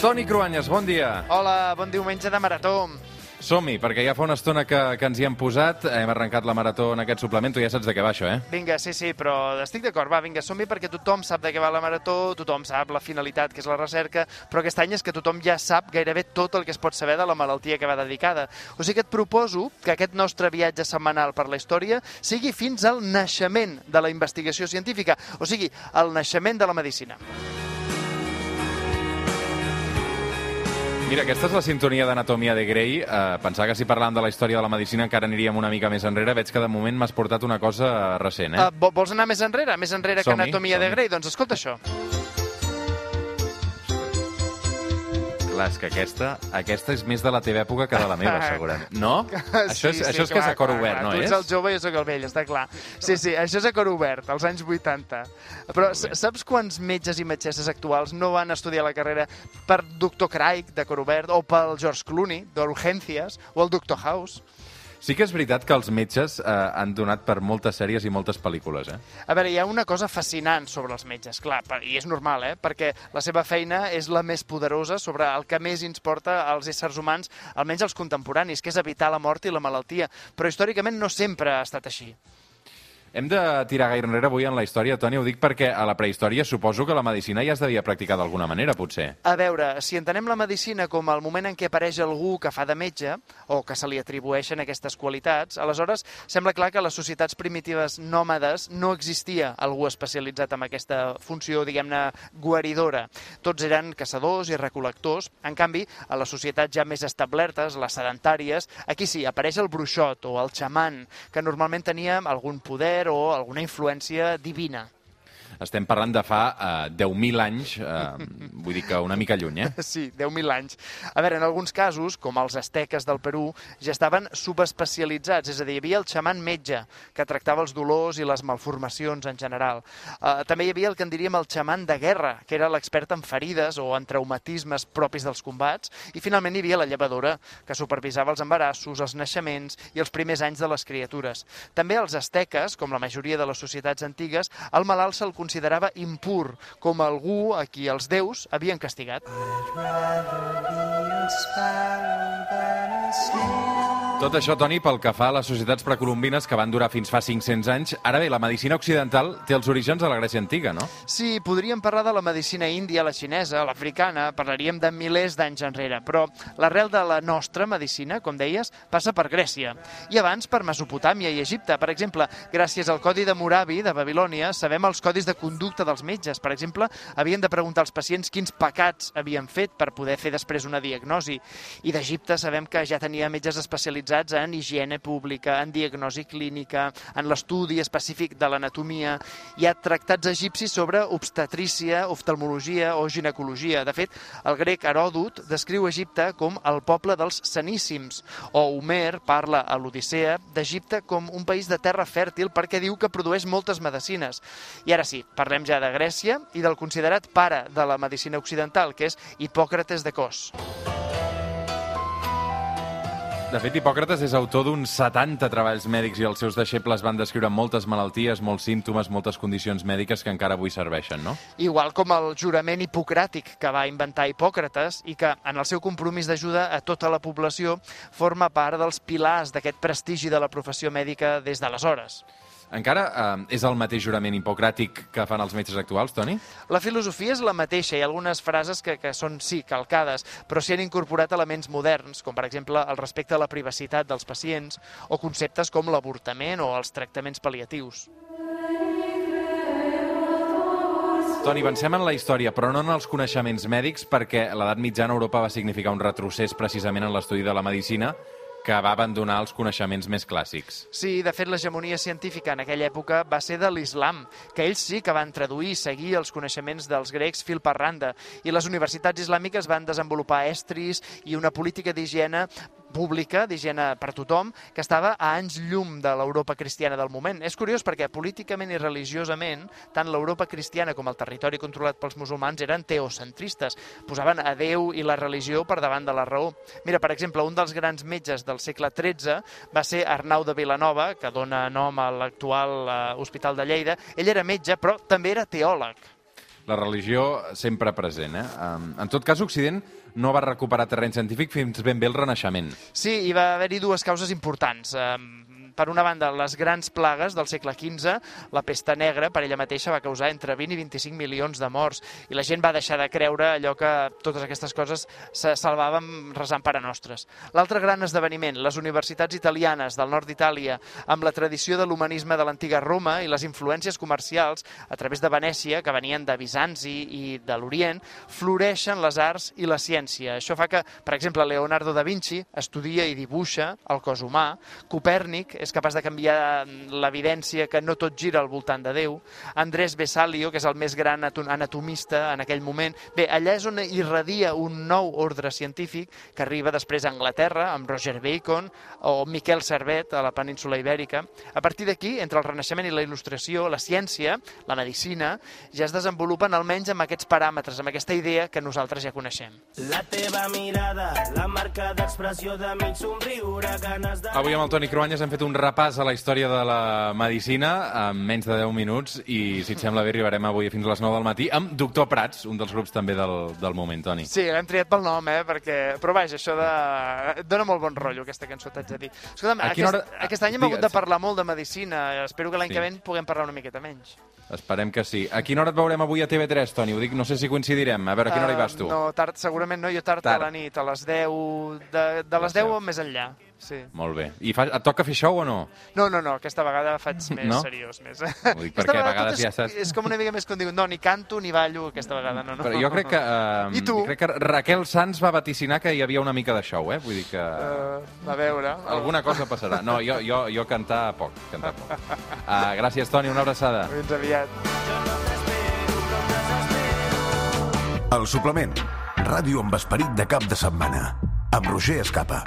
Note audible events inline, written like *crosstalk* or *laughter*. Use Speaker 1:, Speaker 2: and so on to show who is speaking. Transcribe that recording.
Speaker 1: Toni Cruanyes, bon dia.
Speaker 2: Hola, bon diumenge de marató.
Speaker 1: Som-hi, perquè ja fa una estona que, que ens hi hem posat, hem arrencat la marató en aquest suplement, tu ja saps de què va això, eh?
Speaker 2: Vinga, sí, sí, però estic d'acord, va, vinga, som-hi perquè tothom sap de què va la marató, tothom sap la finalitat, que és la recerca, però aquest any és que tothom ja sap gairebé tot el que es pot saber de la malaltia que va dedicada. O sigui que et proposo que aquest nostre viatge setmanal per la història sigui fins al naixement de la investigació científica, o sigui, el naixement de la medicina.
Speaker 1: Mira, aquesta és la sintonia d'Anatomia de Grey. Uh, pensava que si parlàvem de la història de la medicina encara aniríem una mica més enrere. Veig que de moment m'has portat una cosa recent, eh?
Speaker 2: Uh, vols anar més enrere? Més enrere que Anatomia de Grey? Doncs escolta això.
Speaker 1: Clar, és que aquesta, aquesta és més de la teva època que de la meva, *laughs* segurament. No? *laughs*
Speaker 2: Sí,
Speaker 1: això és,
Speaker 2: sí,
Speaker 1: això és
Speaker 2: clar,
Speaker 1: que és a cor
Speaker 2: clar,
Speaker 1: obert,
Speaker 2: clar.
Speaker 1: no
Speaker 2: tu
Speaker 1: és?
Speaker 2: ets el jove i jo sóc el vell, està clar. Sí, sí, això és a cor obert, als anys 80. Però saps quants metges i metgesses actuals no van estudiar la carrera per Dr. Craig, de cor obert, o pel George Clooney, d'Urgències, o el Dr. House?
Speaker 1: Sí que és veritat que els metges eh, han donat per moltes sèries i moltes pel·lícules, eh?
Speaker 2: A veure, hi ha una cosa fascinant sobre els metges, clar, i és normal, eh? perquè la seva feina és la més poderosa sobre el que més ens porta als éssers humans, almenys els contemporanis, que és evitar la mort i la malaltia. Però històricament no sempre ha estat així.
Speaker 1: Hem de tirar gaire enrere avui en la història, Toni, ho dic perquè a la prehistòria suposo que la medicina ja es devia practicar d'alguna manera, potser.
Speaker 2: A veure, si entenem la medicina com el moment en què apareix algú que fa de metge, o que se li atribueixen aquestes qualitats, aleshores sembla clar que a les societats primitives nòmades no existia algú especialitzat en aquesta funció, diguem-ne, guaridora. Tots eren caçadors i recol·lectors. En canvi, a les societats ja més establertes, les sedentàries, aquí sí, apareix el bruixot o el xaman, que normalment tenia algun poder o alguna influència divina.
Speaker 1: Estem parlant de fa eh, 10.000 anys, eh, vull dir que una mica lluny, eh? *laughs*
Speaker 2: Sí, 10.000 anys. A veure, en alguns casos, com els asteques del Perú, ja estaven subespecialitzats, és a dir, hi havia el xaman metge, que tractava els dolors i les malformacions en general. Uh, també hi havia el que en diríem el xaman de guerra, que era l'expert en ferides o en traumatismes propis dels combats, i finalment hi havia la llevadora, que supervisava els embarassos, els naixements i els primers anys de les criatures. També als asteques, com la majoria de les societats antigues, el malalt se'l considerava impur, com algú a qui els déus havien castigat.
Speaker 1: Tot això, Toni, pel que fa a les societats precolombines que van durar fins fa 500 anys. Ara bé, la medicina occidental té els orígens a la Grècia antiga, no?
Speaker 2: Sí, podríem parlar de la medicina índia, la xinesa, l'africana, parlaríem de milers d'anys enrere, però l'arrel de la nostra medicina, com deies, passa per Grècia. I abans per Mesopotàmia i Egipte. Per exemple, gràcies al Codi de Moravi de Babilònia, sabem els codis de conducta dels metges. Per exemple, havien de preguntar als pacients quins pecats havien fet per poder fer després una diagnosi. I d'Egipte sabem que ja tenia metges especialitzats en higiene pública, en diagnosi clínica, en l'estudi específic de l'anatomia. Hi ha tractats egipcis sobre obstetrícia, oftalmologia o ginecologia. De fet, el grec Heròdot descriu Egipte com el poble dels saníssims, o Homer parla a l'Odissea d'Egipte com un país de terra fèrtil perquè diu que produeix moltes medicines. I ara sí, parlem ja de Grècia i del considerat pare de la medicina occidental, que és Hipòcrates de Cos.
Speaker 1: De fet, Hipòcrates és autor d'uns 70 treballs mèdics i els seus deixebles van descriure moltes malalties, molts símptomes, moltes condicions mèdiques que encara avui serveixen, no?
Speaker 2: Igual com el jurament hipocràtic que va inventar Hipòcrates i que, en el seu compromís d'ajuda a tota la població, forma part dels pilars d'aquest prestigi de la professió mèdica des d'aleshores.
Speaker 1: Encara eh, és el mateix jurament hipocràtic que fan els metges actuals, Toni?
Speaker 2: La filosofia és la mateixa, hi ha algunes frases que, que són, sí, calcades, però s'hi han incorporat elements moderns, com per exemple el respecte a la privacitat dels pacients o conceptes com l'avortament o els tractaments pal·liatius.
Speaker 1: Toni, avancem en la història, però no en els coneixements mèdics, perquè l'edat mitjana a Europa va significar un retrocés precisament en l'estudi de la medicina, que va abandonar els coneixements més clàssics.
Speaker 2: Sí, de fet, l'hegemonia científica en aquella època va ser de l'islam, que ells sí que van traduir i seguir els coneixements dels grecs fil per randa, i les universitats islàmiques van desenvolupar estris i una política d'higiene pública, d'higiene per tothom, que estava a anys llum de l'Europa cristiana del moment. És curiós perquè políticament i religiosament, tant l'Europa cristiana com el territori controlat pels musulmans eren teocentristes, posaven a Déu i la religió per davant de la raó. Mira, per exemple, un dels grans metges del segle XIII va ser Arnau de Vilanova, que dona nom a l'actual eh, Hospital de Lleida. Ell era metge, però també era teòleg.
Speaker 1: la religió sempre present. Eh? En tot cas, Occident no va recuperar terreny científic fins ben bé el Renaixement.
Speaker 2: Sí, hi va haver-hi dues causes importants. Per una banda, les grans plagues del segle XV, la pesta negra, per ella mateixa, va causar entre 20 i 25 milions de morts, i la gent va deixar de creure allò que totes aquestes coses se salvaven resant pare nostres. L'altre gran esdeveniment, les universitats italianes del nord d'Itàlia, amb la tradició de l'humanisme de l'antiga Roma i les influències comercials a través de Venècia, que venien de Bizanci i de l'Orient, floreixen les arts i la ciència. Això fa que, per exemple, Leonardo da Vinci estudia i dibuixa el cos humà, Copèrnic és capaç de canviar l'evidència que no tot gira al voltant de Déu, Andrés Besalio, que és el més gran anatomista en aquell moment. Bé, allà és on irradia un nou ordre científic que arriba després a Anglaterra, amb Roger Bacon o Miquel Servet a la península Ibèrica. A partir d'aquí, entre el Renaixement i la Il·lustració, la ciència, la medicina, ja es desenvolupen almenys amb aquests paràmetres, amb aquesta idea que nosaltres ja coneixem. La teva mirada, la marca
Speaker 1: d'expressió de mig somriure, ganes de... Avui amb el Toni Cruanyes hem fet un repàs a la història de la medicina en menys de 10 minuts i, si et sembla bé, arribarem avui fins a les 9 del matí amb Doctor Prats, un dels grups també del, del moment, Toni.
Speaker 2: Sí, l'hem triat pel nom, eh? Perquè... Però vaja, això de... dona molt bon rotllo, aquesta cançó, t'haig de dir. Escolta'm, aquest, hora... aquest any hem hagut de parlar molt de medicina. Espero que l'any sí. que ve puguem parlar una miqueta menys.
Speaker 1: Esperem que sí. A quina hora et veurem avui a TV3, Toni? Ho dic, no sé si coincidirem. A veure, a quina hora hi vas tu?
Speaker 2: Uh, no, tard, segurament no, jo tard, tard. a la nit, a les 10, de, de les 10 o més enllà. Sí.
Speaker 1: Molt bé. I fa, et toca fer show o no?
Speaker 2: No, no, no, aquesta vegada faig més no? seriós. Més.
Speaker 1: Ho dic perquè a vegades és, ja saps...
Speaker 2: És com una mica més dic, no, ni canto ni ballo aquesta vegada, no, no.
Speaker 1: Però jo crec que... Uh, I tu? Crec que Raquel Sanz va vaticinar que hi havia una mica de show, eh? Vull dir que...
Speaker 2: Uh, a veure...
Speaker 1: Alguna cosa passarà. No, jo, jo, jo cantar poc, cantar poc. Uh, *laughs* gràcies, Toni, una abraçada.
Speaker 2: Fins aviat.
Speaker 3: El suplement. Ràdio amb esperit de cap de setmana. Amb Roger Escapa.